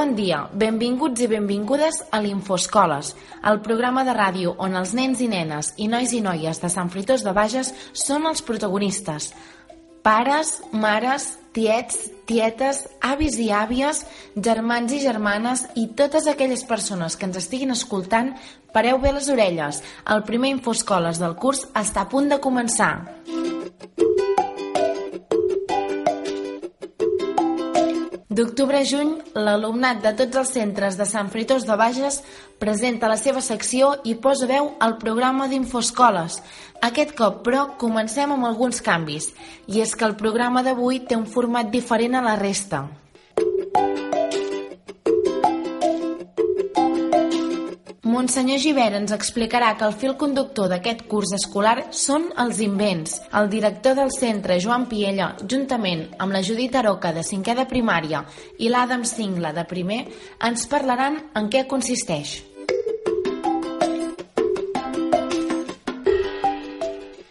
Bon dia, benvinguts i benvingudes a l'Infoscoles, el programa de ràdio on els nens i nenes i nois i noies de Sant Fritós de Bages són els protagonistes. Pares, mares, tiets, tietes, avis i àvies, germans i germanes i totes aquelles persones que ens estiguin escoltant, pareu bé les orelles. El primer Infoscoles del curs està a punt de començar. D'octubre a juny, l'alumnat de tots els centres de Sant Fritós de Bages presenta la seva secció i posa veu al programa d'Infoscoles. Aquest cop, però, comencem amb alguns canvis, i és que el programa d'avui té un format diferent a la resta. Monsenyor Givert ens explicarà que el fil conductor d'aquest curs escolar són els invents. El director del centre, Joan Piella, juntament amb la Judit Aroca de cinquè de primària i l'Adam Singla de primer, ens parlaran en què consisteix.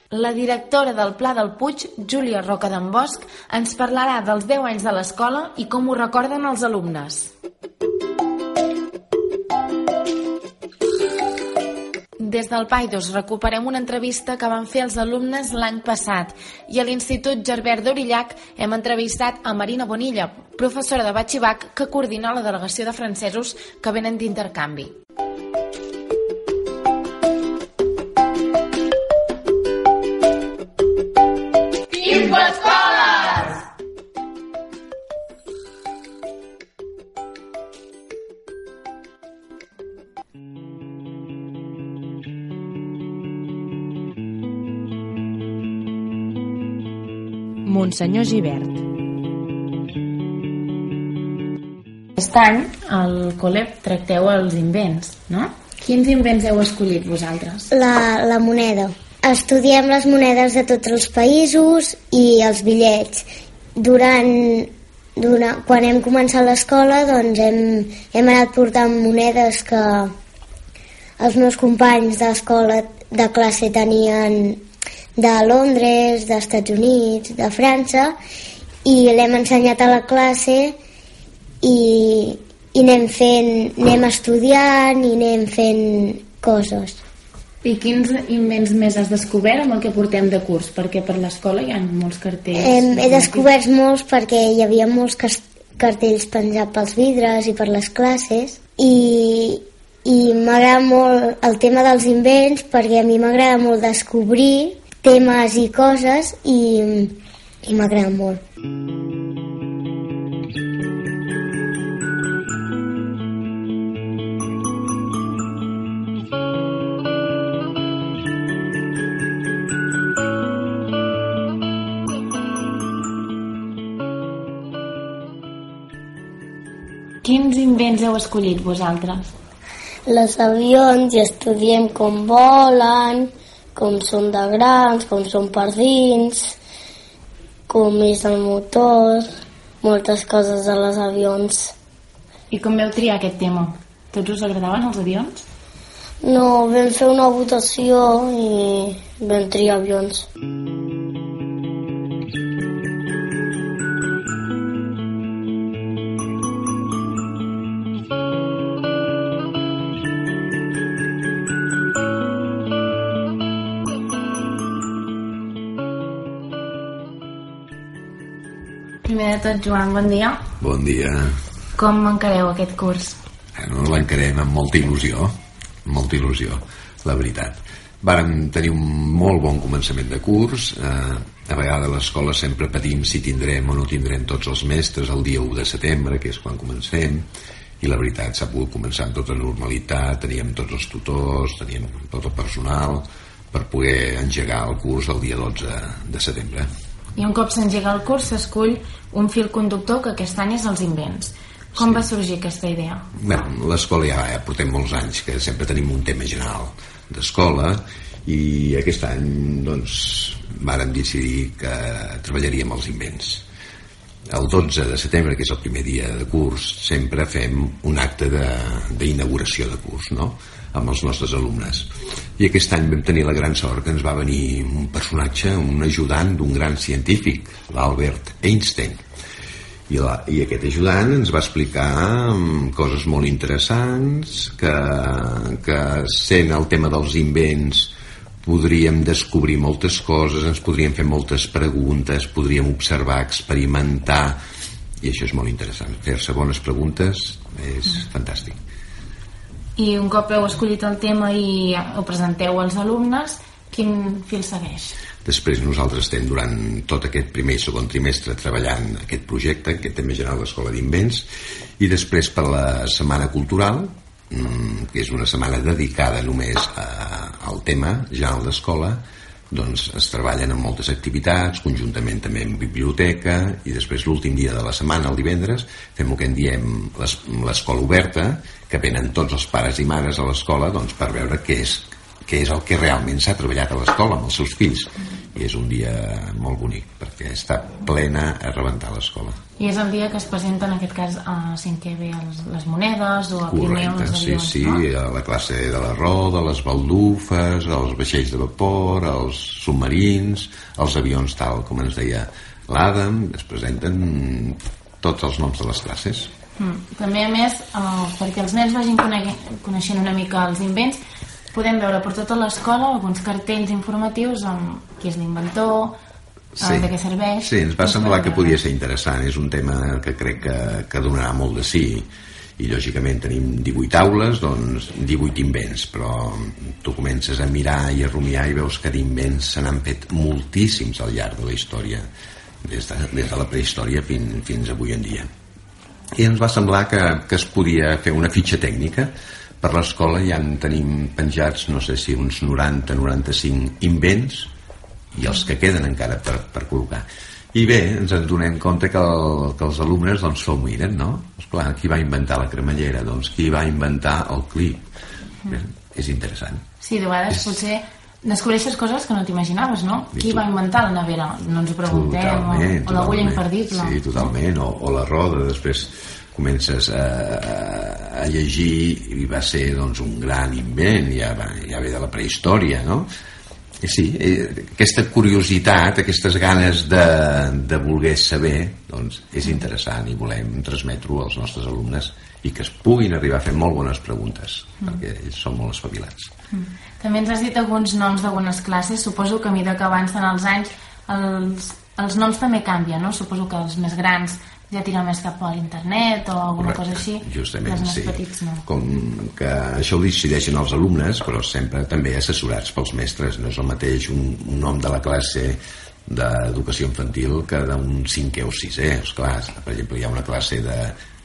La directora del Pla del Puig, Júlia Roca d'en Bosch, ens parlarà dels 10 anys de l'escola i com ho recorden els alumnes. Des del Paidos recuperem una entrevista que van fer els alumnes l'any passat i a l'Institut Gerbert d'Orillac hem entrevistat a Marina Bonilla, professora de Batxibac que coordina la delegació de francesos que venen d'intercanvi. Monsenyor Givert. Aquest any al COLEP tracteu els invents, no? Quins invents heu escollit vosaltres? La, la moneda. Estudiem les monedes de tots els països i els bitllets. Durant, durant quan hem començat l'escola doncs hem, hem anat portant monedes que els meus companys d'escola de classe tenien de Londres, d'Estats Units, de França i l'hem ensenyat a la classe i, i anem fent, anem estudiant i anem fent coses. I quins invents més has descobert amb el que portem de curs? Perquè per l'escola hi ha molts cartells. Hem, he descobert molts perquè hi havia molts cartells penjats pels vidres i per les classes i, i m'agrada molt el tema dels invents perquè a mi m'agrada molt descobrir temes i coses i, i m'agrada molt. Quins invents heu escollit vosaltres? Les avions i estudiem com volen, com són de grans, com són per dins, com és el motor, moltes coses de les avions. I com veu triar aquest tema? Tots us agradaven els avions? No, vam fer una votació i vam triar avions. Primer de tot, Joan, bon dia. Bon dia. Com encareu aquest curs? Bueno, L'encarem amb molta il·lusió, molta il·lusió, la veritat. Vàrem tenir un molt bon començament de curs. Eh, a vegades a l'escola sempre patim si tindrem o no tindrem tots els mestres el dia 1 de setembre, que és quan comencem. i la veritat s'ha pogut començar amb tota normalitat teníem tots els tutors teníem tot el personal per poder engegar el curs el dia 12 de setembre i un cop s'engega el curs s'escull un fil conductor que aquest any és els invents com sí. va sorgir aquesta idea? Bé, l'escola ja, ja portem molts anys que sempre tenim un tema general d'escola i aquest any doncs vàrem decidir que treballaríem els invents el 12 de setembre, que és el primer dia de curs, sempre fem un acte d'inauguració de, de curs, no?, amb els nostres alumnes. I aquest any vam tenir la gran sort que ens va venir un personatge, un ajudant d'un gran científic, l'Albert Einstein. I, la, I aquest ajudant ens va explicar mm, coses molt interessants, que, que sent el tema dels invents podríem descobrir moltes coses, ens podríem fer moltes preguntes, podríem observar, experimentar, i això és molt interessant. Fer-se bones preguntes és fantàstic. I un cop heu escollit el tema i ho presenteu als alumnes, quin fil segueix? Després nosaltres estem durant tot aquest primer i segon trimestre treballant aquest projecte, aquest tema general de l'Escola d'Invents, i després per la Setmana Cultural, mm, que és una setmana dedicada només a, al tema general d'escola, doncs es treballen en moltes activitats, conjuntament també en biblioteca, i després l'últim dia de la setmana, el divendres, fem el que en diem l'escola oberta, que venen tots els pares i mares a l'escola doncs, per veure què és, què és el que realment s'ha treballat a l'escola amb els seus fills i és un dia molt bonic perquè està plena a rebentar l'escola i és el dia que es presenta en aquest cas a cinquè B les, monedes o a primer els avions sí, sí, no? a la classe de la roda les baldufes, els vaixells de vapor els submarins els avions tal com ens deia l'Adam es presenten tots els noms de les classes Mm. També, a més, eh, perquè els nens vagin coneixent una mica els invents, podem veure per tota l'escola alguns cartells informatius amb qui és l'inventor, eh, sí. de què serveix... Sí, ens va semblar que podia ser interessant. És un tema que crec que, que donarà molt de sí i lògicament tenim 18 aules doncs 18 invents però tu comences a mirar i a rumiar i veus que d'invents se n'han fet moltíssims al llarg de la història des de, des de la prehistòria fins, fins avui en dia i ens va semblar que, que es podia fer una fitxa tècnica per l'escola ja en tenim penjats no sé si uns 90-95 invents i els que queden encara per, per col·locar i bé, ens en donem compte que, el, que els alumnes doncs se'l miren no? Esclar, qui va inventar la cremallera doncs qui va inventar el clip mm. és interessant sí, de vegades és... potser descobreixes coses que no t'imaginaves, no? I Qui tu... va inventar la nevera? No ens ho preguntem. Totalment, o, o l'agulla imperdible. Sí, totalment. O, o la roda, després comences a, a llegir i va ser doncs, un gran invent, ja, va, ja ve de la prehistòria, no? I sí, eh, aquesta curiositat, aquestes ganes de, de voler saber, doncs és interessant i volem transmetre-ho als nostres alumnes i que es puguin arribar a fer molt bones preguntes, mm. perquè ells són molt espavilats. Mm. També ens has dit alguns noms d'algunes classes, suposo que a mesura que avancen els anys els, els noms també canvien, no? Suposo que els més grans ja tiren més cap a l'internet o alguna Correcte, cosa així justament, els més sí. petits no. Com que això ho decideixen els alumnes però sempre també assessorats pels mestres no és el mateix un, un nom de la classe d'educació infantil que d'un cinquè o sisè esclar, per exemple hi ha una classe de,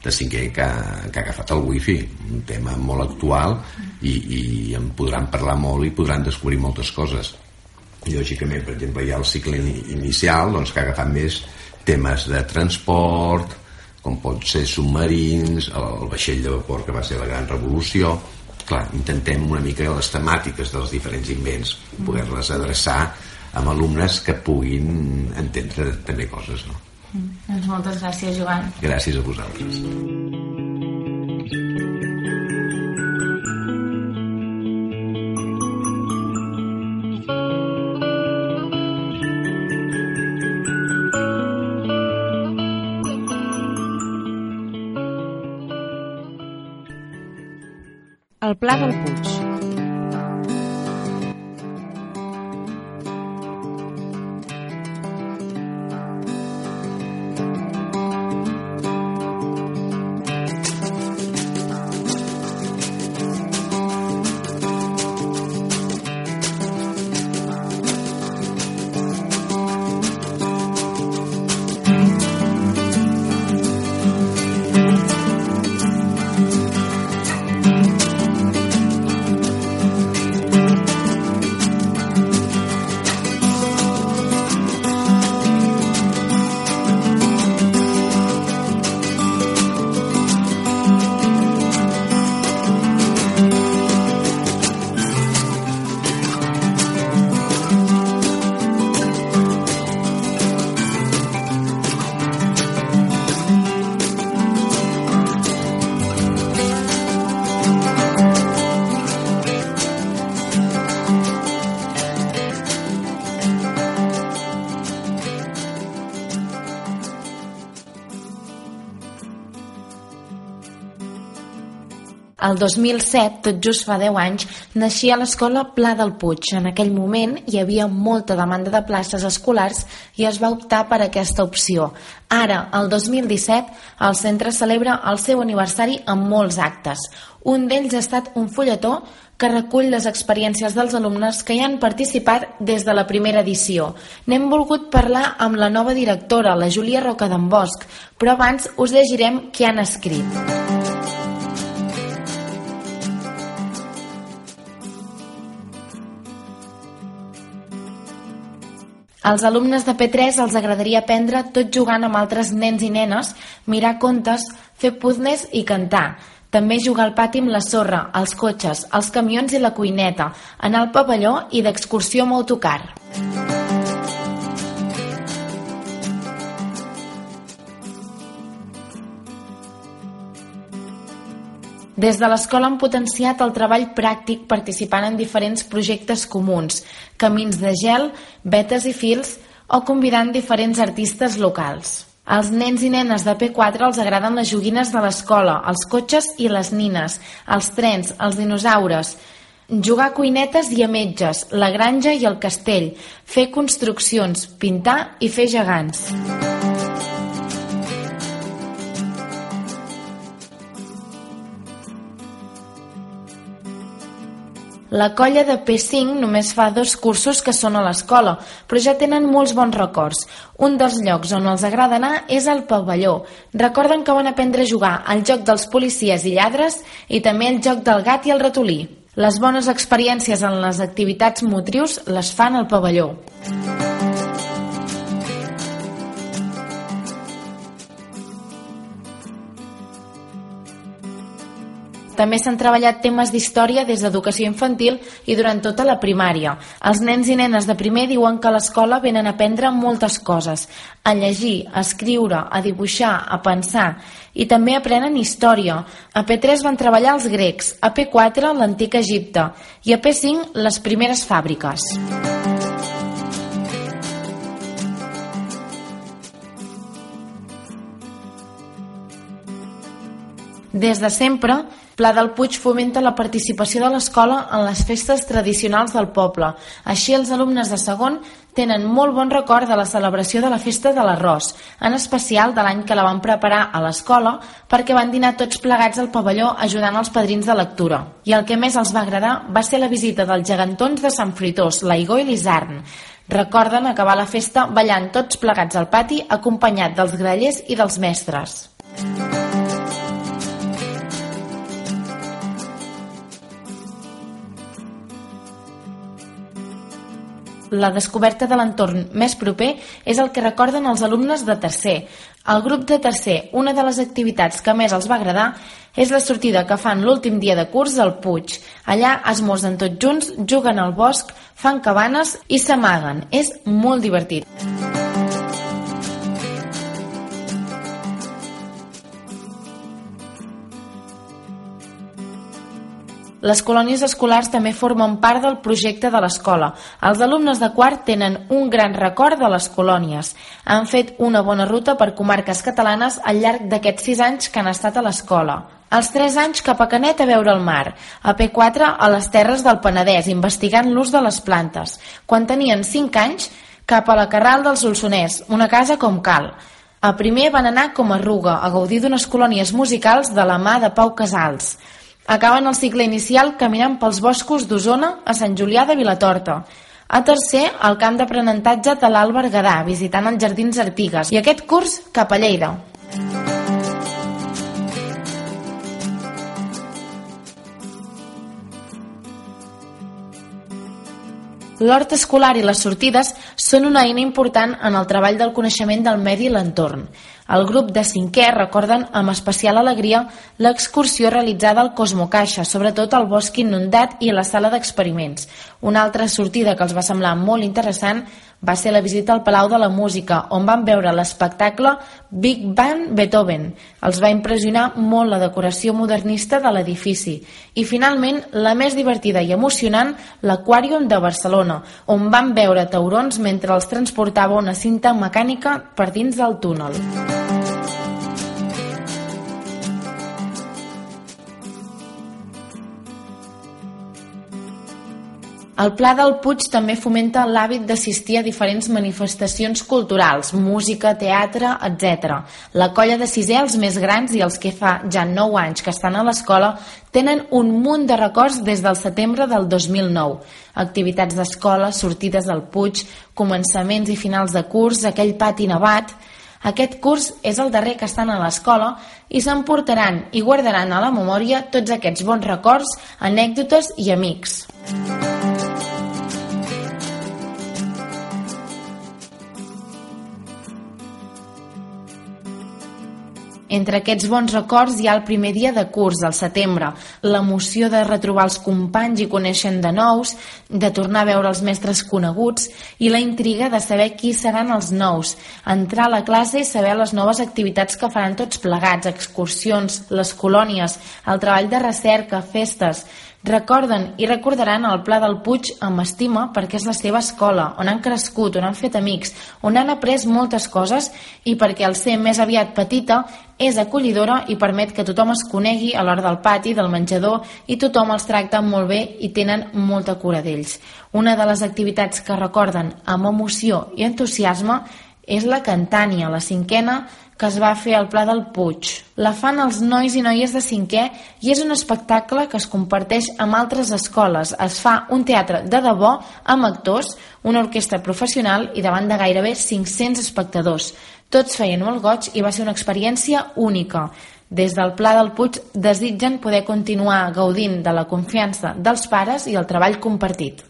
de cinquè que, que ha agafat el wifi un tema molt actual i, i en podran parlar molt i podran descobrir moltes coses lògicament per exemple hi ha el cicle inicial doncs, que ha agafat més temes de transport com pot ser submarins el vaixell de vapor que va ser la gran revolució clar, intentem una mica les temàtiques dels diferents invents poder-les adreçar amb alumnes que puguin entendre també coses no? Mm. Doncs moltes gràcies, Joan. Gràcies a vosaltres. El El 2007, tot just fa 10 anys, naixia l'escola Pla del Puig. En aquell moment hi havia molta demanda de places escolars i es va optar per aquesta opció. Ara, el 2017, el centre celebra el seu aniversari amb molts actes. Un d'ells ha estat un fulletó que recull les experiències dels alumnes que hi han participat des de la primera edició. N'hem volgut parlar amb la nova directora, la Júlia Roca d'en Bosch, però abans us llegirem què han escrit. Als alumnes de P3 els agradaria aprendre tot jugant amb altres nens i nenes, mirar contes, fer puzzles i cantar. També jugar al pati amb la sorra, els cotxes, els camions i la cuineta, anar al pavelló i d'excursió amb autocar. Des de l'escola han potenciat el treball pràctic participant en diferents projectes comuns, camins de gel, vetes i fils o convidant diferents artistes locals. Als nens i nenes de P4 els agraden les joguines de l'escola, els cotxes i les nines, els trens, els dinosaures, jugar a cuinetes i a metges, la granja i el castell, fer construccions, pintar i fer gegants. La colla de P5 només fa dos cursos que són a l'escola, però ja tenen molts bons records. Un dels llocs on els agrada anar és el pavelló. Recorden que van aprendre a jugar al joc dels policies i lladres i també el joc del gat i el ratolí. Les bones experiències en les activitats motrius les fan al pavelló. També s'han treballat temes d'història des d'educació infantil i durant tota la primària. Els nens i nenes de primer diuen que a l'escola venen a aprendre moltes coses, a llegir, a escriure, a dibuixar, a pensar, i també aprenen història. A P3 van treballar els grecs, a P4 l'antic Egipte i a P5 les primeres fàbriques. Des de sempre, Pla del Puig fomenta la participació de l'escola en les festes tradicionals del poble. Així, els alumnes de segon tenen molt bon record de la celebració de la festa de l'arròs, en especial de l'any que la van preparar a l'escola perquè van dinar tots plegats al pavelló ajudant els padrins de lectura. I el que més els va agradar va ser la visita dels gegantons de Sant Fritós, l'Aigó i l'Isarn. Recorden acabar la festa ballant tots plegats al pati acompanyat dels grallers i dels mestres. La descoberta de l'entorn més proper és el que recorden els alumnes de tercer. Al grup de tercer, una de les activitats que més els va agradar és la sortida que fan l'últim dia de curs al Puig. Allà esmorzen tots junts, juguen al bosc, fan cabanes i s'amaguen. És molt divertit. Les colònies escolars també formen part del projecte de l'escola. Els alumnes de quart tenen un gran record de les colònies. Han fet una bona ruta per comarques catalanes al llarg d'aquests sis anys que han estat a l'escola. Als 3 anys cap a Canet a veure el mar, a P4 a les terres del Penedès investigant l'ús de les plantes. Quan tenien 5 anys, cap a la Carral del Solsonès, una casa com cal. A primer van anar com a Ruga a gaudir d'unes colònies musicals de la mà de Pau Casals. Acaben el cicle inicial caminant pels boscos d'Osona a Sant Julià de Vilatorta. A tercer, al camp d'aprenentatge de l'Alt Berguedà, visitant els Jardins Artigues. I aquest curs, cap a Lleida. L'hort escolar i les sortides són una eina important en el treball del coneixement del medi i l'entorn. El grup de cinquè recorden amb especial alegria l'excursió realitzada al Cosmocaixa, sobretot al bosc inundat i a la sala d'experiments. Una altra sortida que els va semblar molt interessant va ser la visita al Palau de la Música, on van veure l'espectacle Big Band Beethoven. Els va impressionar molt la decoració modernista de l'edifici. I finalment, la més divertida i emocionant, l'Aquàrium de Barcelona, on van veure taurons mentre els transportava una cinta mecànica per dins del túnel. El Pla del Puig també fomenta l'hàbit d'assistir a diferents manifestacions culturals, música, teatre, etc. La colla de sisè, els més grans i els que fa ja 9 anys que estan a l'escola, tenen un munt de records des del setembre del 2009. Activitats d'escola, sortides al Puig, començaments i finals de curs, aquell pati nevat... Aquest curs és el darrer que estan a l'escola i s'emportaran i guardaran a la memòria tots aquests bons records, anècdotes i amics. Entre aquests bons records hi ha el primer dia de curs, al setembre, l'emoció de retrobar els companys i conèixer de nous, de tornar a veure els mestres coneguts i la intriga de saber qui seran els nous, entrar a la classe i saber les noves activitats que faran tots plegats, excursions, les colònies, el treball de recerca, festes, Recorden i recordaran el Pla del Puig amb estima perquè és la seva escola, on han crescut, on han fet amics, on han après moltes coses i perquè al ser més aviat petita és acollidora i permet que tothom es conegui a l'hora del pati, del menjador i tothom els tracta molt bé i tenen molta cura d'ells. Una de les activitats que recorden amb emoció i entusiasme és la Cantània, la cinquena que es va fer al Pla del Puig. La fan els nois i noies de cinquè i és un espectacle que es comparteix amb altres escoles. Es fa un teatre de debò amb actors, una orquestra professional i davant de gairebé 500 espectadors. Tots feien molt goig i va ser una experiència única. Des del Pla del Puig desitgen poder continuar gaudint de la confiança dels pares i el treball compartit.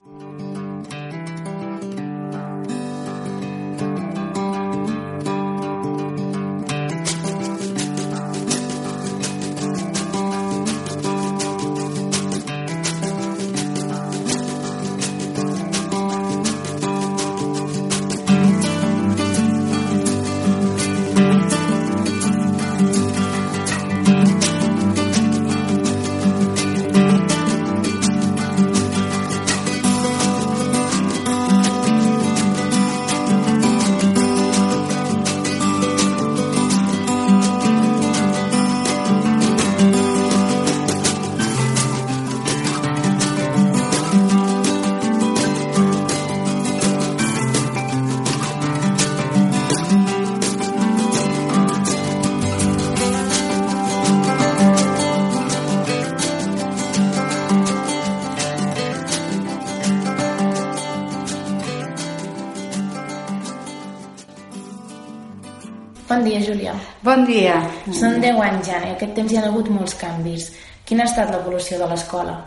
Bon dia. Són 10 anys ja i aquest temps hi ha hagut molts canvis. Quina ha estat l'evolució de l'escola?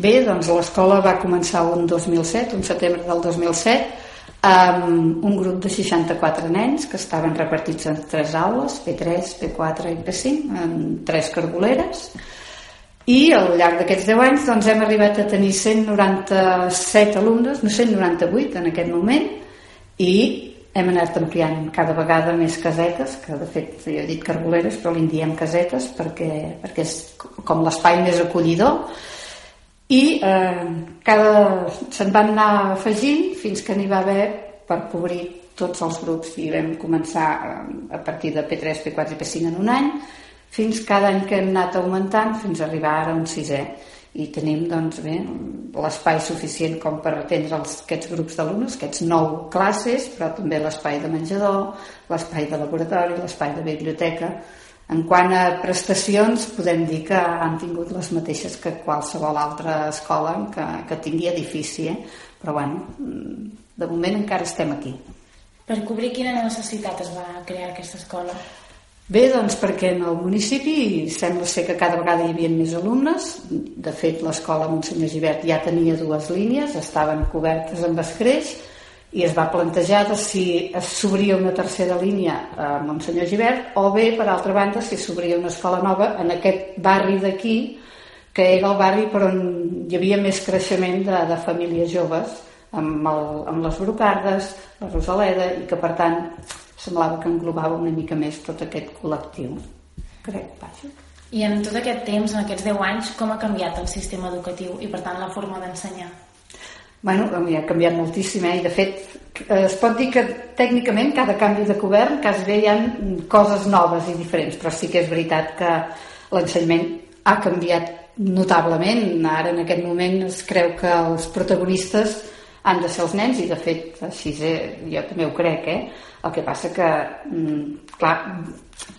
Bé, doncs l'escola va començar un 2007, un setembre del 2007, amb un grup de 64 nens que estaven repartits en tres aules, P3, P4 i P5, en tres cargoleres, i al llarg d'aquests 10 anys doncs, hem arribat a tenir 197 alumnes, no 198 en aquest moment, i hem anat ampliant cada vegada més casetes, que de fet jo he dit cargoleres, però li diem casetes perquè, perquè és com l'espai més acollidor, i eh, cada se'n van anar afegint fins que n'hi va haver per cobrir tots els grups i vam començar eh, a partir de P3, P4 i P5 en un any fins cada any que hem anat augmentant fins a arribar ara a un sisè i tenim doncs, bé, l'espai suficient com per atendre els, aquests grups d'alumnes, aquests nou classes, però també l'espai de menjador, l'espai de laboratori, l'espai de biblioteca. En quant a prestacions, podem dir que han tingut les mateixes que qualsevol altra escola que, que tingui edifici, eh? però bueno, de moment encara estem aquí. Per cobrir quina necessitat es va crear aquesta escola? Bé, doncs perquè en el municipi sembla ser que cada vegada hi havia més alumnes. De fet, l'escola Monsenyor Givert ja tenia dues línies, estaven cobertes amb escreix i es va plantejar de si s'obria una tercera línia a Monsenyor Givert o bé, per altra banda, si s'obria una escola nova en aquest barri d'aquí, que era el barri per on hi havia més creixement de, de famílies joves, amb, el, amb les Brocardes, la Rosaleda, i que per tant semblava que englobava una mica més tot aquest col·lectiu. Crec, vaja. I en tot aquest temps, en aquests 10 anys, com ha canviat el sistema educatiu i, per tant, la forma d'ensenyar? Bueno, ha canviat moltíssim, eh? I, de fet, es pot dir que tècnicament cada canvi de govern quasi bé hi ha coses noves i diferents, però sí que és veritat que l'ensenyament ha canviat notablement. Ara, en aquest moment, es creu que els protagonistes han de ser els nens, i de fet, així és, jo també ho crec, eh? El que passa que, mm, clar,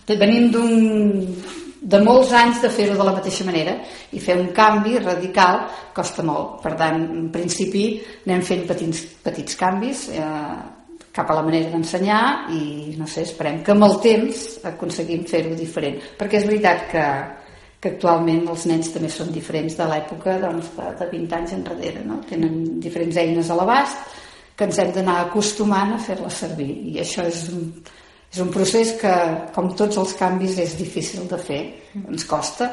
venim d'un de molts anys de fer-ho de la mateixa manera i fer un canvi radical costa molt. Per tant, en principi anem fent petits, petits canvis eh, cap a la manera d'ensenyar i no sé, esperem que amb el temps aconseguim fer-ho diferent. Perquè és veritat que, que actualment els nens també són diferents de l'època doncs, de, de 20 anys enrere. No? Tenen diferents eines a l'abast que ens hem d'anar acostumant a fer-les servir i això és un, és un procés que, com tots els canvis, és difícil de fer. Ens costa,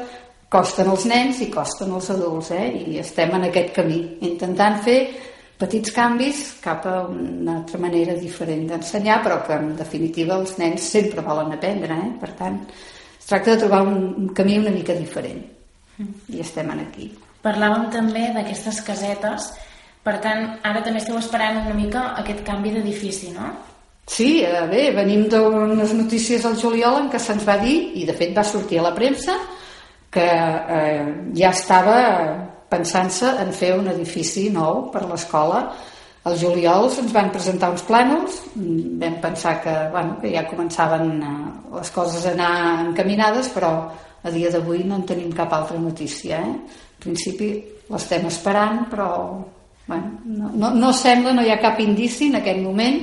costen els nens i costen els adults, eh? i estem en aquest camí, intentant fer petits canvis cap a una altra manera diferent d'ensenyar, però que en definitiva els nens sempre volen aprendre, eh? per tant es tracta de trobar un, un camí una mica diferent i estem aquí. Parlàvem també d'aquestes casetes, per tant, ara també esteu esperant una mica aquest canvi d'edifici, no? Sí, eh, bé, venim d'unes notícies al juliol en què se'ns va dir, i de fet va sortir a la premsa, que eh, ja estava pensant-se en fer un edifici nou per l'escola. Al juliol se'ns van presentar uns plànols, vam pensar que, bueno, que ja començaven eh, les coses a anar encaminades, però a dia d'avui no en tenim cap altra notícia. Eh? En principi l'estem esperant, però bueno, no, no, no sembla, no hi ha cap indici en aquest moment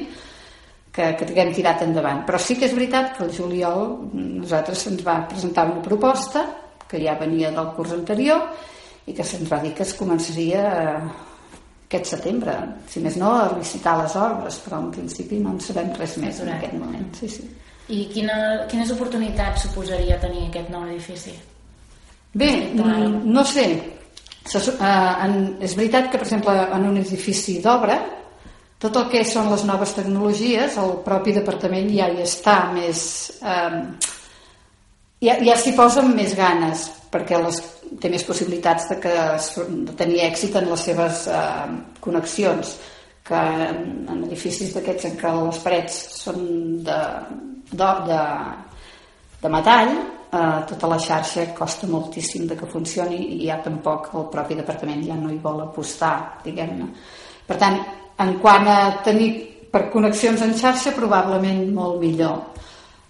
que, que haguem tirat endavant. Però sí que és veritat que el juliol nosaltres se'ns va presentar una proposta que ja venia del curs anterior i que se'ns va dir que es començaria aquest setembre, si més no, a licitar les obres, però en principi no en sabem res més en aquest moment. Sí, sí. I quina, quines oportunitats suposaria tenir aquest nou edifici? Bé, no sé. És veritat que, per exemple, en un edifici d'obra tot el que són les noves tecnologies, el propi departament ja hi està més... Eh, ja ja s'hi posen més ganes, perquè les, té més possibilitats de, que, de tenir èxit en les seves eh, connexions, que en, en edificis d'aquests en què les parets són de, de, de, de metall, eh, tota la xarxa costa moltíssim de que funcioni i ja tampoc el propi departament ja no hi vol apostar, diguem-ne. Per tant, en quant a tenir per connexions en xarxa probablement molt millor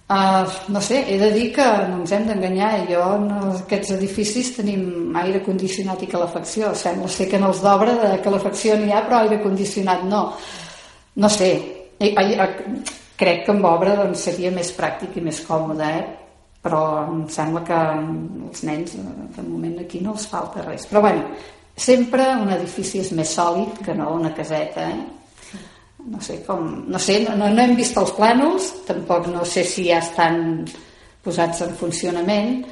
uh, no sé, he de dir que no ens hem d'enganyar jo en aquests edificis tenim aire condicionat i calefacció sembla ser que en els d'obra de calefacció n'hi ha però aire condicionat no no sé crec que amb obra doncs, seria més pràctic i més còmode eh? però em sembla que els nens de moment aquí no els falta res però bueno, sempre un edifici és més sòlid que no una caseta eh? No sé com no, sé, no, no hem vist els plànols tampoc no sé si ja estan posats en funcionament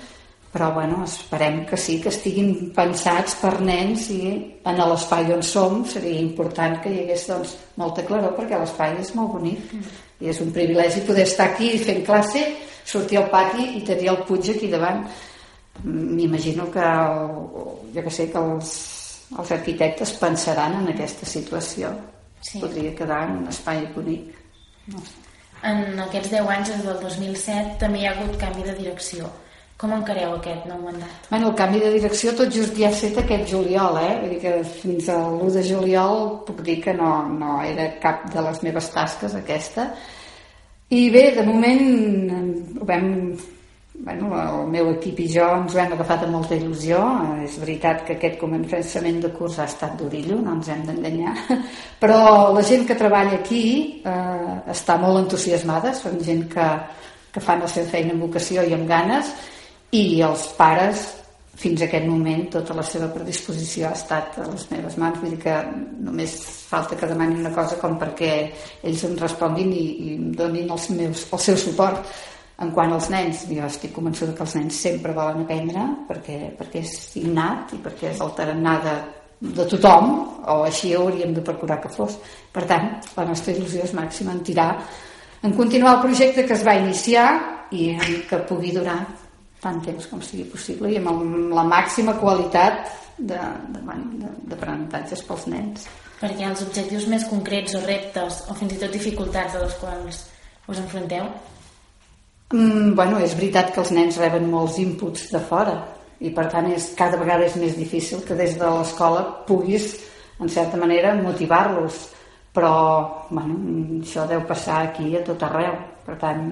però bueno, esperem que sí que estiguin pensats per nens i en l'espai on som seria important que hi hagués doncs, molta claror perquè l'espai és molt bonic i és un privilegi poder estar aquí fent classe sortir al pati i tenir el Puig aquí davant. M'imagino que jo que sé que els, els arquitectes pensaran en aquesta situació sí. podria quedar en un espai bonic no sé. en aquests 10 anys des del 2007 també hi ha hagut canvi de direcció com encareu aquest nou mandat? Bueno, el canvi de direcció tot just ja ha fet aquest juliol, eh? Vull dir que fins a l'1 de juliol puc dir que no, no era cap de les meves tasques aquesta. I bé, de moment ho vam bueno, el meu equip i jo ens hem agafat amb molta il·lusió. És veritat que aquest començament de curs ha estat d'orillo, no ens hem d'enganyar, però la gent que treballa aquí eh, està molt entusiasmada, són gent que, que fan la seva feina amb vocació i amb ganes, i els pares, fins a aquest moment, tota la seva predisposició ha estat a les meves mans, vull dir que només falta que demani una cosa com perquè ells em responguin i, i em donin els meus, el seu suport en quant als nens, jo estic convençuda que els nens sempre volen aprendre perquè, perquè és innat i perquè és el tarannà de, de tothom, o així hauríem de procurar que fos. Per tant, la nostra il·lusió és màxima en tirar, en continuar el projecte que es va iniciar i que pugui durar tant temps com sigui possible i amb la màxima qualitat d'aprenentatges pels nens. Perquè els objectius més concrets o reptes o fins i tot dificultats a les quals us enfronteu Mm, bueno, és veritat que els nens reben molts inputs de fora i per tant és, cada vegada és més difícil que des de l'escola puguis en certa manera motivar-los. Però bueno, això deu passar aquí a tot arreu. Per tant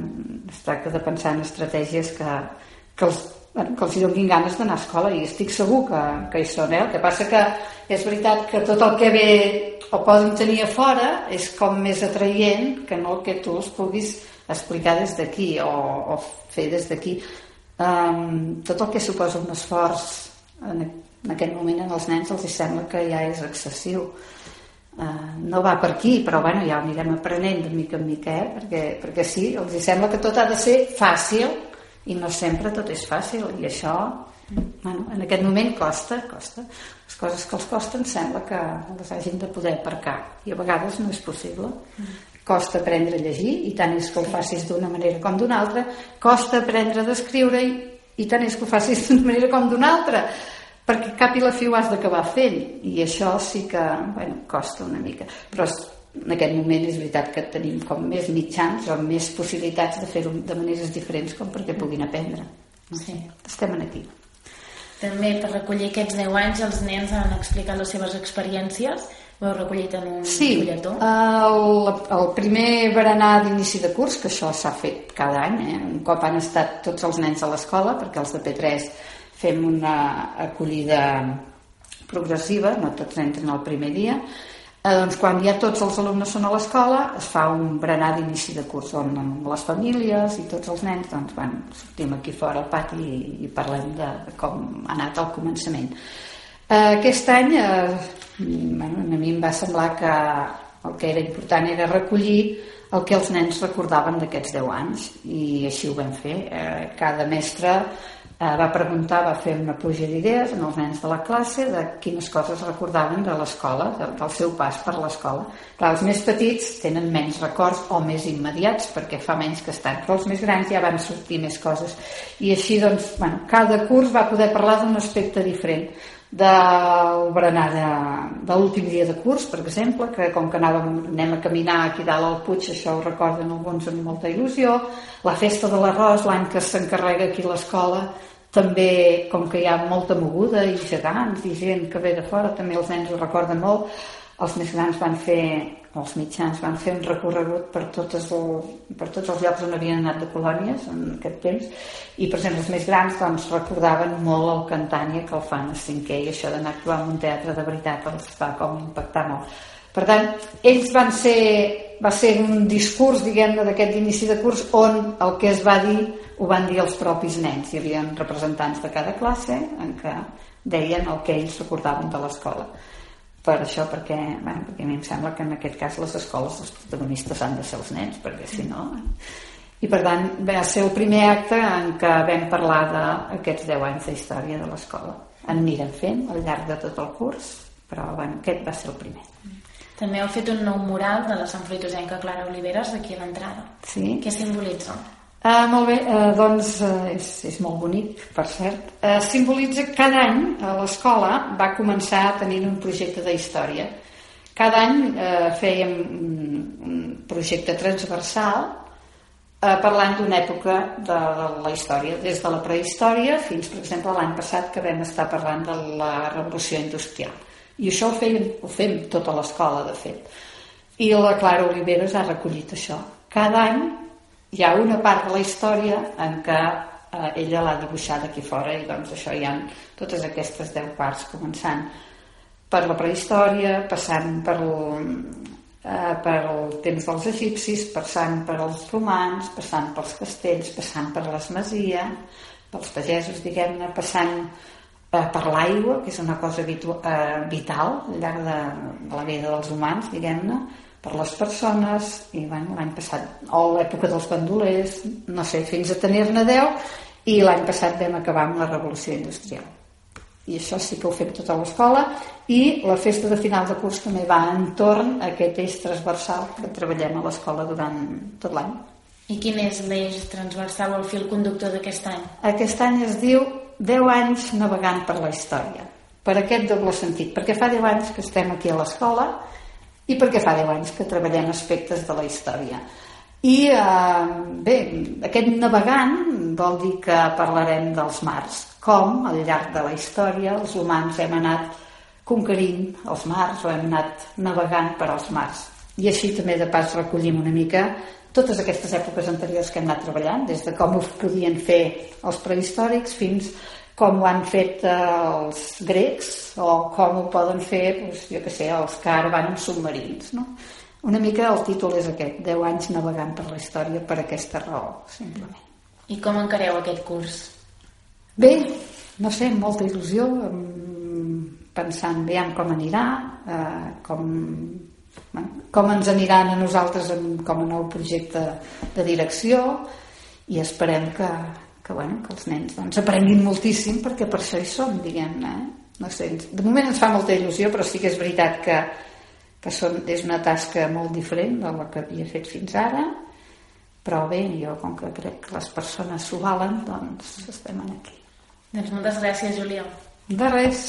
es tracta de pensar en estratègies que, que els bueno, que els donin ganes d'anar a escola. I estic segur que, que hi són eh? el que passa que és veritat que tot el que ve o poden tenir a fora és com més atraient que no el que tu els puguis explicar des d'aquí o, o fer des d'aquí um, tot el que suposa un esforç en, en aquest moment en els nens els sembla que ja és excessiu. Uh, no va per aquí però bueno, ja ho anirem aprenent de mica en mica eh? perquè, perquè sí, els sembla que tot ha de ser fàcil i no sempre tot és fàcil i això bueno, en aquest moment costa, costa. Les coses que els costen sembla que les hagin de poder aparcar i a vegades no és possible costa aprendre a llegir i tant és que ho facis d'una manera com d'una altra costa aprendre a descriure i, i tant és que ho facis d'una manera com d'una altra perquè cap i la fi ho has d'acabar fent i això sí que bueno, costa una mica però en aquest moment és veritat que tenim com més mitjans o més possibilitats de fer-ho de maneres diferents com perquè puguin aprendre. Sí. Estem aquí. També per recollir aquests 10 anys els nens han explicat les seves experiències ho heu recollit en un sí, fulletó? el, el primer berenar d'inici de curs, que això s'ha fet cada any, eh? un cop han estat tots els nens a l'escola, perquè els de P3 fem una acollida progressiva, no tots entren el primer dia, Eh, doncs quan ja tots els alumnes són a l'escola es fa un berenar d'inici de curs on les famílies i tots els nens doncs, bueno, sortim aquí fora al pati i, i parlem de, de com ha anat el començament aquest any eh, bueno, a mi em va semblar que el que era important era recollir el que els nens recordaven d'aquests 10 anys i així ho vam fer eh, cada mestre eh, va preguntar, va fer una pluja d'idees en els nens de la classe de quines coses recordaven de l'escola, del seu pas per l'escola. Els més petits tenen menys records o més immediats perquè fa menys que estan, però els més grans ja van sortir més coses. I així, doncs, bueno, cada curs va poder parlar d'un aspecte diferent del berenar de, de l'últim dia de curs, per exemple, que com que anàvem, anem a caminar aquí dalt al Puig, això ho recorden alguns amb molta il·lusió, la festa de l'arròs, l'any que s'encarrega aquí l'escola, també com que hi ha molta moguda i gegants i gent que ve de fora també els nens ho recorden molt els més grans van fer els mitjans van fer un recorregut per, totes el, per tots els llocs on havien anat de colònies en aquest temps i per exemple els més grans doncs, recordaven molt el Cantània que el fan a cinquè i això d'anar a actuar en un teatre de veritat els va com impactar molt per tant, ells van ser, va ser un discurs, diguem-ne, d'aquest inici de curs on el que es va dir ho van dir els propis nens. Hi havia representants de cada classe en què deien el que ells recordaven de l'escola. Per això, perquè, bueno, perquè a mi em sembla que en aquest cas les escoles, els protagonistes han de ser els nens, perquè si no... I per tant va ser el primer acte en què vam parlar d'aquests 10 anys d'història de l'escola. En anirem fent al llarg de tot el curs, però bueno, aquest va ser el primer. També heu fet un nou mural de la Sant Fruitosenca Clara Oliveres aquí a l'entrada. Sí. Què simbolitza? Uh, molt bé, uh, doncs uh, és, és molt bonic, per cert. Uh, simbolitza que cada any a l'escola va començar tenint un projecte de història. Cada any uh, fèiem un, projecte transversal uh, parlant d'una època de, de la història, des de la prehistòria fins, per exemple, l'any passat que vam estar parlant de la revolució industrial i això ho, feim, ho fem tota l'escola, de fet. I la Clara Oliveres ha recollit això. Cada any hi ha una part de la història en què eh, ella l'ha dibuixat aquí fora i doncs això hi ha totes aquestes deu parts començant per la prehistòria, passant per el, eh, per el temps dels egipcis, passant per els romans, passant pels castells, passant per les masies, pels pagesos, diguem-ne, passant eh, per l'aigua, que és una cosa vitu, eh, vital al llarg de, de la vida dels humans, diguem-ne, per les persones, i bueno, l'any passat, o l'època dels bandolers, no sé, fins a tenir-ne 10, i l'any passat vam acabar amb la revolució industrial. I això sí que ho fem tota l'escola, i la festa de final de curs també va entorn a aquest eix transversal que treballem a l'escola durant tot l'any. I quin és l'eix transversal o el fil conductor d'aquest any? Aquest any es diu 10 anys navegant per la història. Per aquest doble sentit, perquè fa 10 anys que estem aquí a l'escola i perquè fa 10 anys que treballem aspectes de la història. I eh, bé, aquest navegant vol dir que parlarem dels mars, com al llarg de la història els humans hem anat conquerint els mars o hem anat navegant per als mars. I així també de pas recollim una mica totes aquestes èpoques anteriors que hem anat treballant, des de com ho podien fer els prehistòrics fins com ho han fet eh, els grecs o com ho poden fer, doncs, jo que sé, els que ara van en submarins. No? Una mica el títol és aquest, 10 anys navegant per la història per aquesta raó, simplement. I com encareu aquest curs? Bé, no sé, amb molta il·lusió, pensant aviam com anirà, eh, com, com ens aniran a nosaltres amb, com a nou projecte de direcció i esperem que, que, bueno, que els nens doncs, aprenguin moltíssim perquè per això hi som, diguem-ne. Eh? No sé, de moment ens fa molta il·lusió, però sí que és veritat que que són, és una tasca molt diferent de la que havia fet fins ara, però bé, jo com que crec que les persones s'ho valen, doncs estem aquí. Doncs moltes gràcies, Júlia. De res.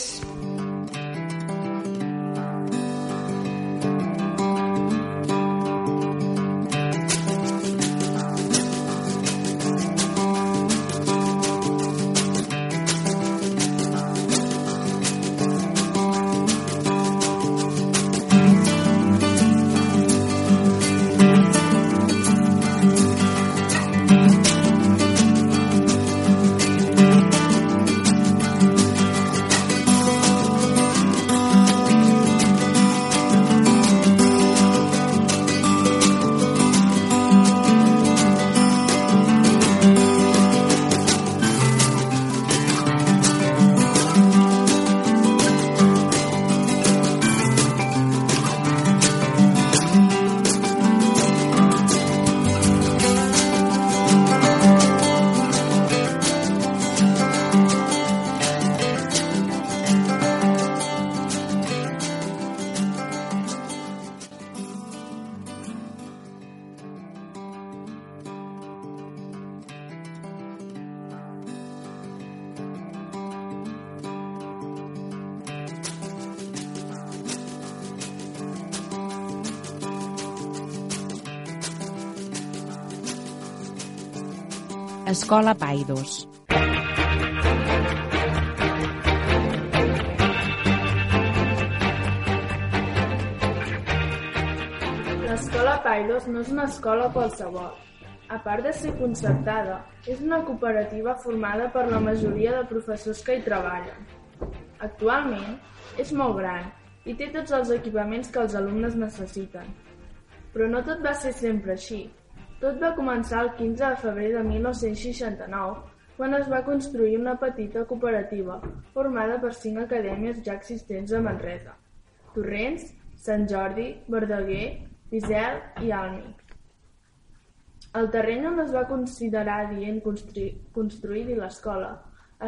Escola Paidos. L'escola Paidos no és una escola qualsevol. A part de ser concertada, és una cooperativa formada per la majoria de professors que hi treballen. Actualment és molt gran i té tots els equipaments que els alumnes necessiten. Però no tot va ser sempre així. Tot va començar el 15 de febrer de 1969, quan es va construir una petita cooperativa formada per cinc acadèmies ja existents a Manresa. Torrents, Sant Jordi, Verdaguer, Pisel i Almic. El terreny on es va considerar dient construir, construir l'escola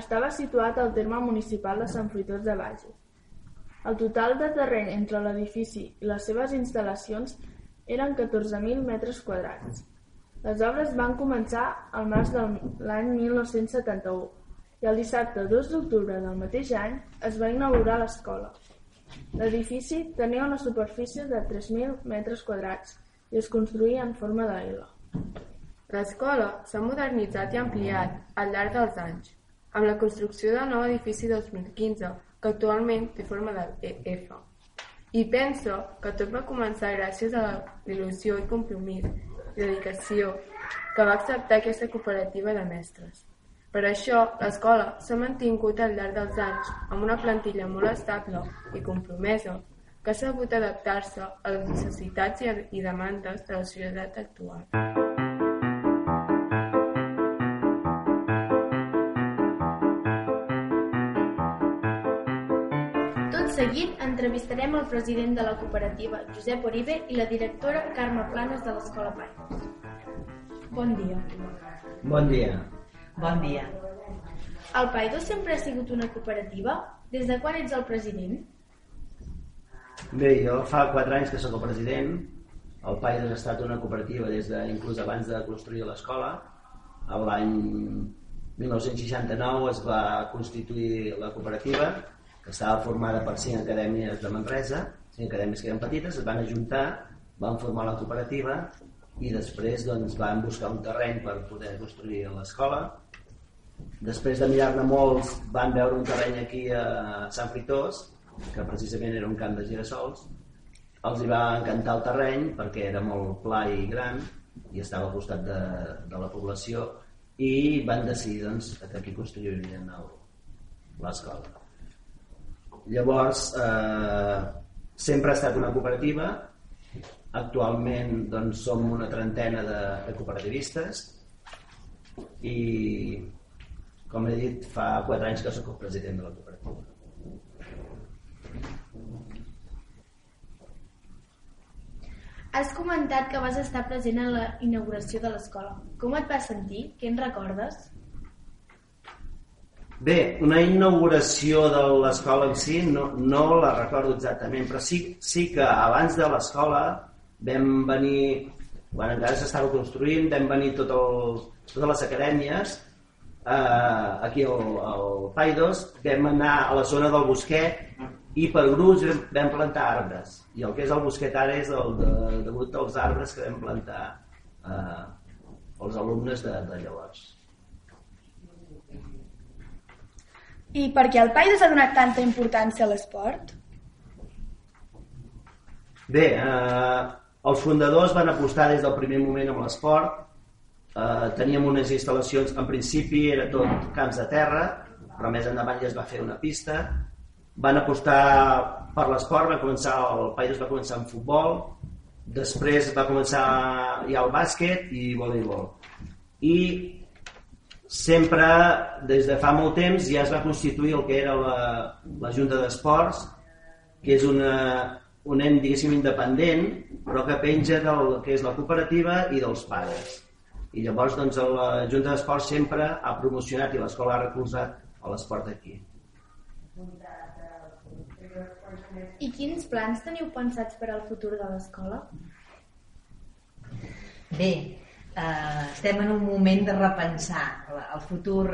estava situat al terme municipal de Sant Fruitós de Bages. El total de terreny entre l'edifici i les seves instal·lacions eren 14.000 metres quadrats. Les obres van començar al març de l'any 1971 i el dissabte 2 d'octubre del mateix any es va inaugurar l'escola. L'edifici tenia una superfície de 3.000 metres quadrats i es construïa en forma d'L. L'escola s'ha modernitzat i ampliat al llarg dels anys, amb la construcció del nou edifici 2015, que actualment té forma de F. I penso que tot va començar gràcies a l'il·lusió i compromís dedicació que va acceptar aquesta cooperativa de mestres. Per això, l'escola s'ha mantingut al llarg dels anys amb una plantilla molt estable i compromesa que ha sabut adaptar-se a les necessitats i demandes de la societat actual. Seguit entrevistarem el president de la cooperativa, Josep Oribe, i la directora, Carme Planes, de l'Escola Paios. Bon dia. Bon dia. Bon dia. El Paido sempre ha sigut una cooperativa? Des de quan ets el president? Bé, jo fa 4 anys que sóc el president. El Paido ha estat una cooperativa des de, inclús abans de construir l'escola. L'any 1969 es va constituir la cooperativa que estava formada per cinc acadèmies de Manresa, cinc acadèmies que eren petites, es van ajuntar, van formar la cooperativa i després doncs, van buscar un terreny per poder construir l'escola. Després de mirar-ne molts van veure un terreny aquí a Sant Fritós, que precisament era un camp de girassols. Els hi va encantar el terreny perquè era molt pla i gran i estava al costat de, de la població i van decidir doncs, que aquí construirien l'escola. Llavors, eh, sempre ha estat una cooperativa Actualment doncs, som una trentena de, de cooperativistes i, com he dit, fa quatre anys que soc el president de la cooperativa. Has comentat que vas estar present en la inauguració de l'escola. Com et vas sentir? Què en recordes? Bé, una inauguració de l'escola en si no, no la recordo exactament, però sí, sí que abans de l'escola vam venir, quan encara s'estava construint, vam venir tot el, totes les acadèmies eh, aquí al, al Paidos, vam anar a la zona del Bosquet i per grups vam plantar arbres. I el que és el Bosquet ara és el de, degut als arbres que vam plantar eh, els alumnes de, de llavors. I per què el Paidos ha donat tanta importància a l'esport? Bé, eh, els fundadors van apostar des del primer moment amb l'esport. Eh, teníem unes instal·lacions, en principi era tot camps de terra, però més endavant ja es va fer una pista. Van apostar per l'esport, va començar el país va començar amb futbol, després va començar ja el bàsquet i voleibol. I sempre, des de fa molt temps, ja es va constituir el que era la, la Junta d'Esports, que és una, un nen, diguéssim, independent, però que penja del que és la cooperativa i dels pares. I llavors doncs, la Junta d'Esports sempre ha promocionat i l'escola ha recolzat l'esport aquí. I quins plans teniu pensats per al futur de l'escola? Bé, eh, estem en un moment de repensar. El futur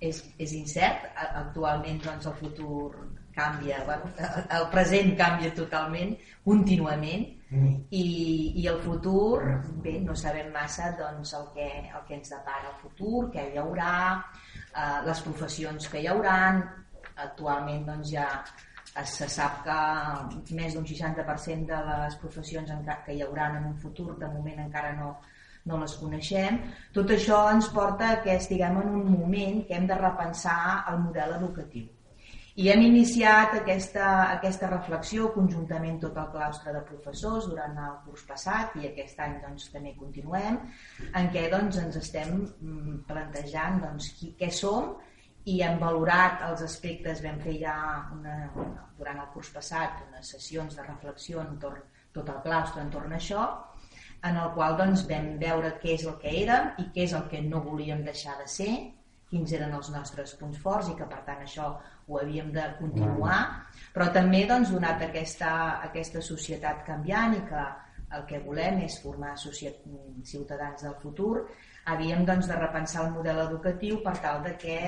és, és incert. Actualment doncs, el futur canvia, el present canvia totalment, contínuament, mm. i, i el futur, bé, no sabem massa doncs, el, que, el que ens depara el futur, què hi haurà, eh, les professions que hi hauran, actualment doncs, ja se sap que més d'un 60% de les professions que hi hauran en un futur, de moment encara no, no les coneixem. Tot això ens porta que estiguem en un moment que hem de repensar el model educatiu. I hem iniciat aquesta, aquesta reflexió conjuntament tot el claustre de professors durant el curs passat i aquest any doncs, també continuem, en què doncs, ens estem mm, plantejant doncs, qui, què som i hem valorat els aspectes, vam fer ja una, durant el curs passat unes sessions de reflexió entorn tot el claustre entorn a això, en el qual doncs, vam veure què és el que érem i què és el que no volíem deixar de ser, quins eren els nostres punts forts i que per tant això ho havíem de continuar, però també doncs, donat aquesta, aquesta societat canviant i que el que volem és formar ciutadans del futur, havíem doncs, de repensar el model educatiu per tal de que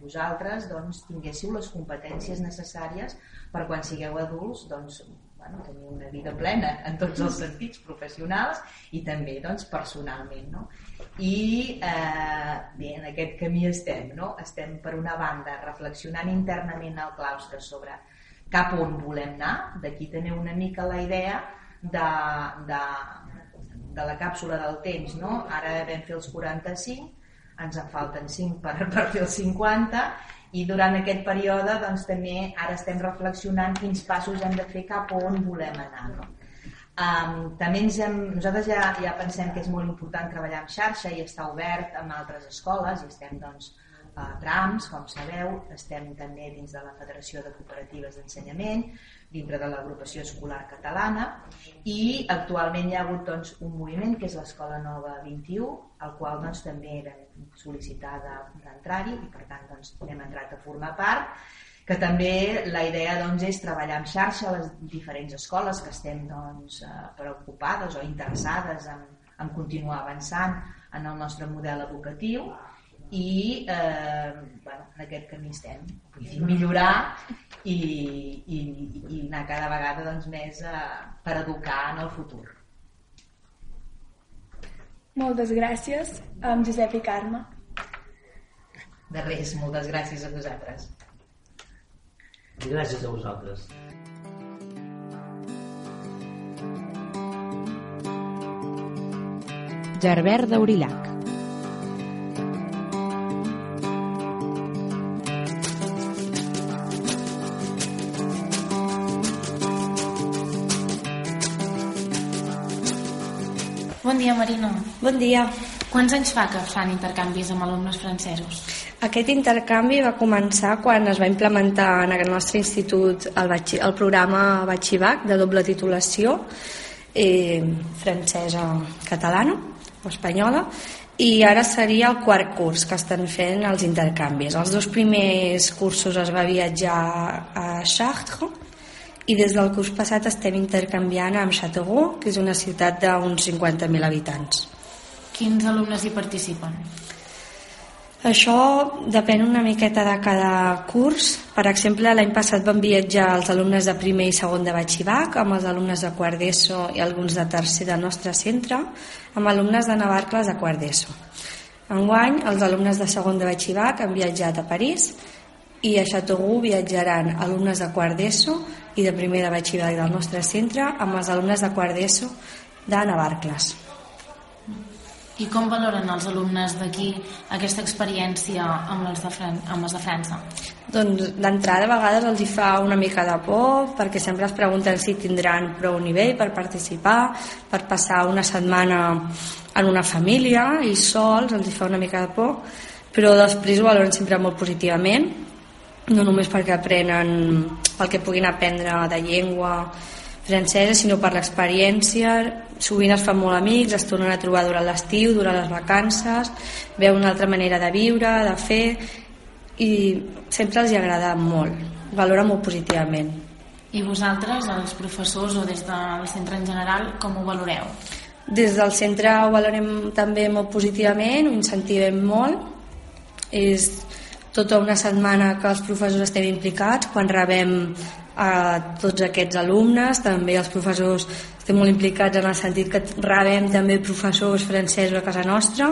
vosaltres doncs, tinguéssiu les competències necessàries per quan sigueu adults doncs, bueno, tenir una vida plena en tots els sentits professionals i també doncs, personalment. No? I eh, bé, en aquest camí estem. No? Estem, per una banda, reflexionant internament al claustre sobre cap on volem anar. D'aquí teniu una mica la idea de, de, de la càpsula del temps. No? Ara vam fer els 45, ens en falten 5 per, per fer els 50 i durant aquest període doncs, també ara estem reflexionant quins passos hem de fer cap on volem anar. No? Um, també ens hem, nosaltres ja, ja pensem que és molt important treballar en xarxa i estar obert amb altres escoles i estem doncs, a trams, com sabeu, estem també dins de la Federació de Cooperatives d'Ensenyament, dintre de l'agrupació escolar catalana i actualment hi ha hagut doncs, un moviment que és l'Escola Nova 21 al qual doncs, també era sol·licitada d'entrar-hi i per tant doncs, hem entrat a formar part que també la idea doncs, és treballar en xarxa a les diferents escoles que estem doncs, eh, preocupades o interessades en, en continuar avançant en el nostre model educatiu i eh, bueno, en aquest camí estem vull dir, millorar i, i, i anar cada vegada doncs, més eh, per educar en el futur Moltes gràcies, amb Josep i Carme. De res, moltes gràcies a vosaltres. Gràcies a vosaltres. Gerbert d'Aurillac. Bon dia, Marina. Bon dia. Quants anys fa que fan intercanvis amb alumnes francesos? Aquest intercanvi va començar quan es va implementar en el nostre institut el, batxi, el programa Batxivac de doble titulació eh, francesa-catalana o espanyola i ara seria el quart curs que estan fent els intercanvis. Els dos primers cursos es va viatjar a Chartres i des del curs passat estem intercanviant amb Châteauroux, que és una ciutat d'uns 50.000 habitants. Quins alumnes hi participen? Això depèn una miqueta de cada curs. Per exemple, l'any passat van viatjar els alumnes de primer i segon de batxibac, amb els alumnes de quart d'ESO i alguns de tercer del nostre centre, amb alumnes de Navarcles de quart d'ESO. Enguany, els alumnes de segon de batxibac han viatjat a París i a Châteauroux viatjaran alumnes de quart d'ESO i de primer de batxillerat del nostre centre amb els alumnes de quart d'ESO de Navarcles. I com valoren els alumnes d'aquí aquesta experiència amb els de, Fran amb els de França? Doncs d'entrada a vegades els hi fa una mica de por perquè sempre es pregunten si tindran prou nivell per participar, per passar una setmana en una família i sols els hi fa una mica de por però després ho valoren sempre molt positivament no només perquè aprenen pel que puguin aprendre de llengua francesa, sinó per l'experiència. Sovint es fan molt amics, es tornen a trobar durant l'estiu, durant les vacances, veuen una altra manera de viure, de fer, i sempre els hi agrada molt, valora molt positivament. I vosaltres, els professors o des del centre en general, com ho valoreu? Des del centre ho valorem també molt positivament, ho incentivem molt. És tota una setmana que els professors estem implicats, quan rebem a tots aquests alumnes, també els professors estem molt implicats en el sentit que rebem també professors francesos a casa nostra,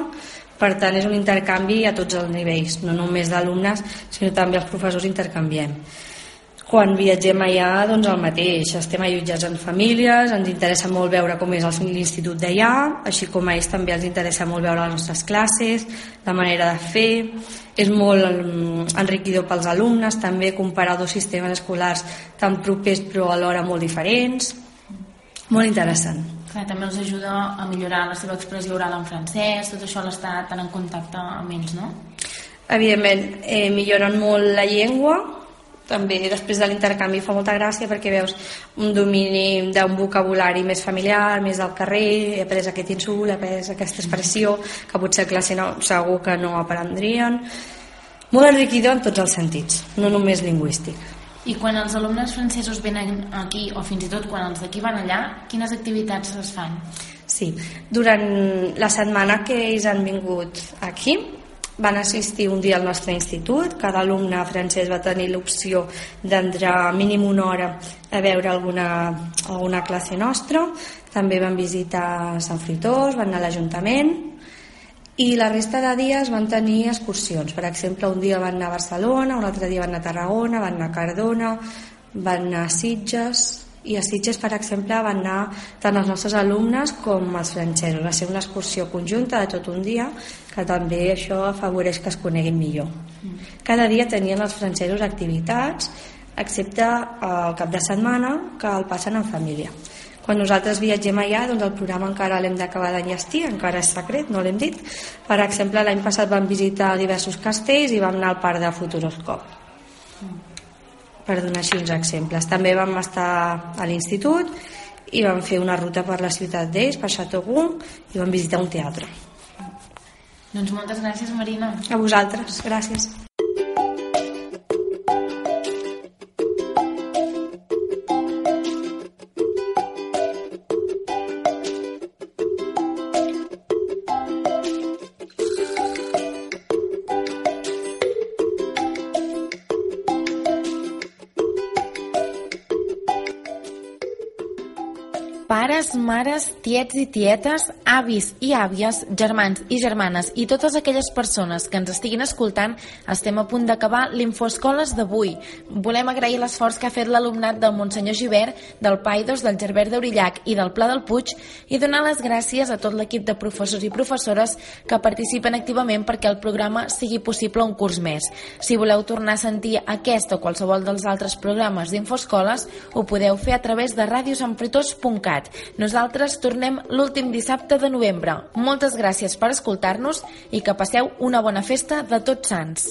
per tant és un intercanvi a tots els nivells, no només d'alumnes, sinó també els professors intercanviem. Quan viatgem allà, doncs el mateix, estem allotjats en famílies, ens interessa molt veure com és l'institut d'allà, així com a ells també els interessa molt veure les nostres classes, la manera de fer, és molt mm, enriquidor pels alumnes, també comparar dos sistemes escolars tan propers però alhora molt diferents, molt interessant. Clar, també els ajuda a millorar la seva expressió oral en francès, tot això l'està tan en contacte amb ells, no? Evidentment, eh, milloren molt la llengua, també després de l'intercanvi fa molta gràcia perquè veus un domini d'un vocabulari més familiar, més del carrer, he après aquest insult, he après aquesta expressió que potser a classe no, segur que no aprendrien. Molt enriquidor en tots els sentits, no només lingüístic. I quan els alumnes francesos venen aquí, o fins i tot quan els d'aquí van allà, quines activitats es fan? Sí, durant la setmana que ells han vingut aquí, van assistir un dia al nostre institut, cada alumne francès va tenir l'opció d'entrar mínim una hora a veure alguna, alguna classe nostra, també van visitar Sant Fritós, van anar a l'Ajuntament i la resta de dies van tenir excursions. Per exemple, un dia van anar a Barcelona, un altre dia van anar a Tarragona, van anar a Cardona, van anar a Sitges, i a Sitges, per exemple, van anar tant els nostres alumnes com els francesos. Va ser una excursió conjunta de tot un dia, que també això afavoreix que es coneguin millor. Cada dia tenien els francesos activitats, excepte el cap de setmana, que el passen en família. Quan nosaltres viatgem allà, doncs el programa encara l'hem d'acabar d'enllestir, encara és secret, no l'hem dit. Per exemple, l'any passat vam visitar diversos castells i vam anar al parc de Futuroscop per donar així uns exemples. També vam estar a l'institut i vam fer una ruta per la ciutat d'Eix, per Chateauguin, i vam visitar un teatre. Doncs moltes gràcies, Marina. A vosaltres, gràcies. Mares, tiets i tietes, avis i àvies, germans i germanes i totes aquelles persones que ens estiguin escoltant, estem a punt d'acabar l'Infoescoles d'avui. Volem agrair l'esforç que ha fet l'alumnat del Monsenyor Givert, del Paidos, del Gerbert d'Aurillac i del Pla del Puig i donar les gràcies a tot l'equip de professors i professores que participen activament perquè el programa sigui possible un curs més. Si voleu tornar a sentir aquest o qualsevol dels altres programes d'Infoescoles, ho podeu fer a través de radiosanfritós.cat Montserrat. Nosaltres tornem l'últim dissabte de novembre. Moltes gràcies per escoltar-nos i que passeu una bona festa de tots sants.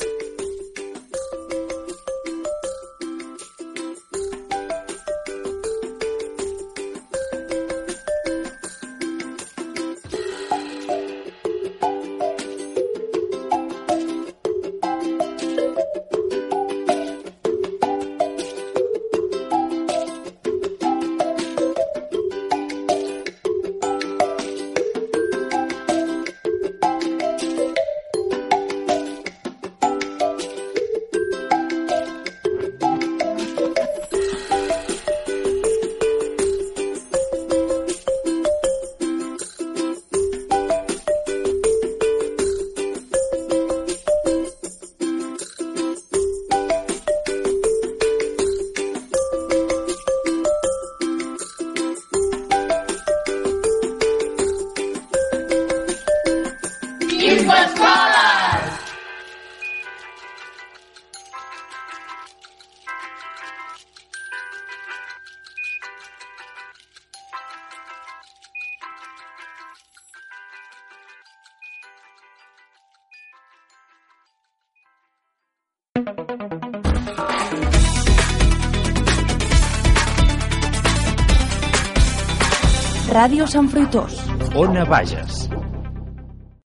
Ràdio Sant Fruitós. Ona.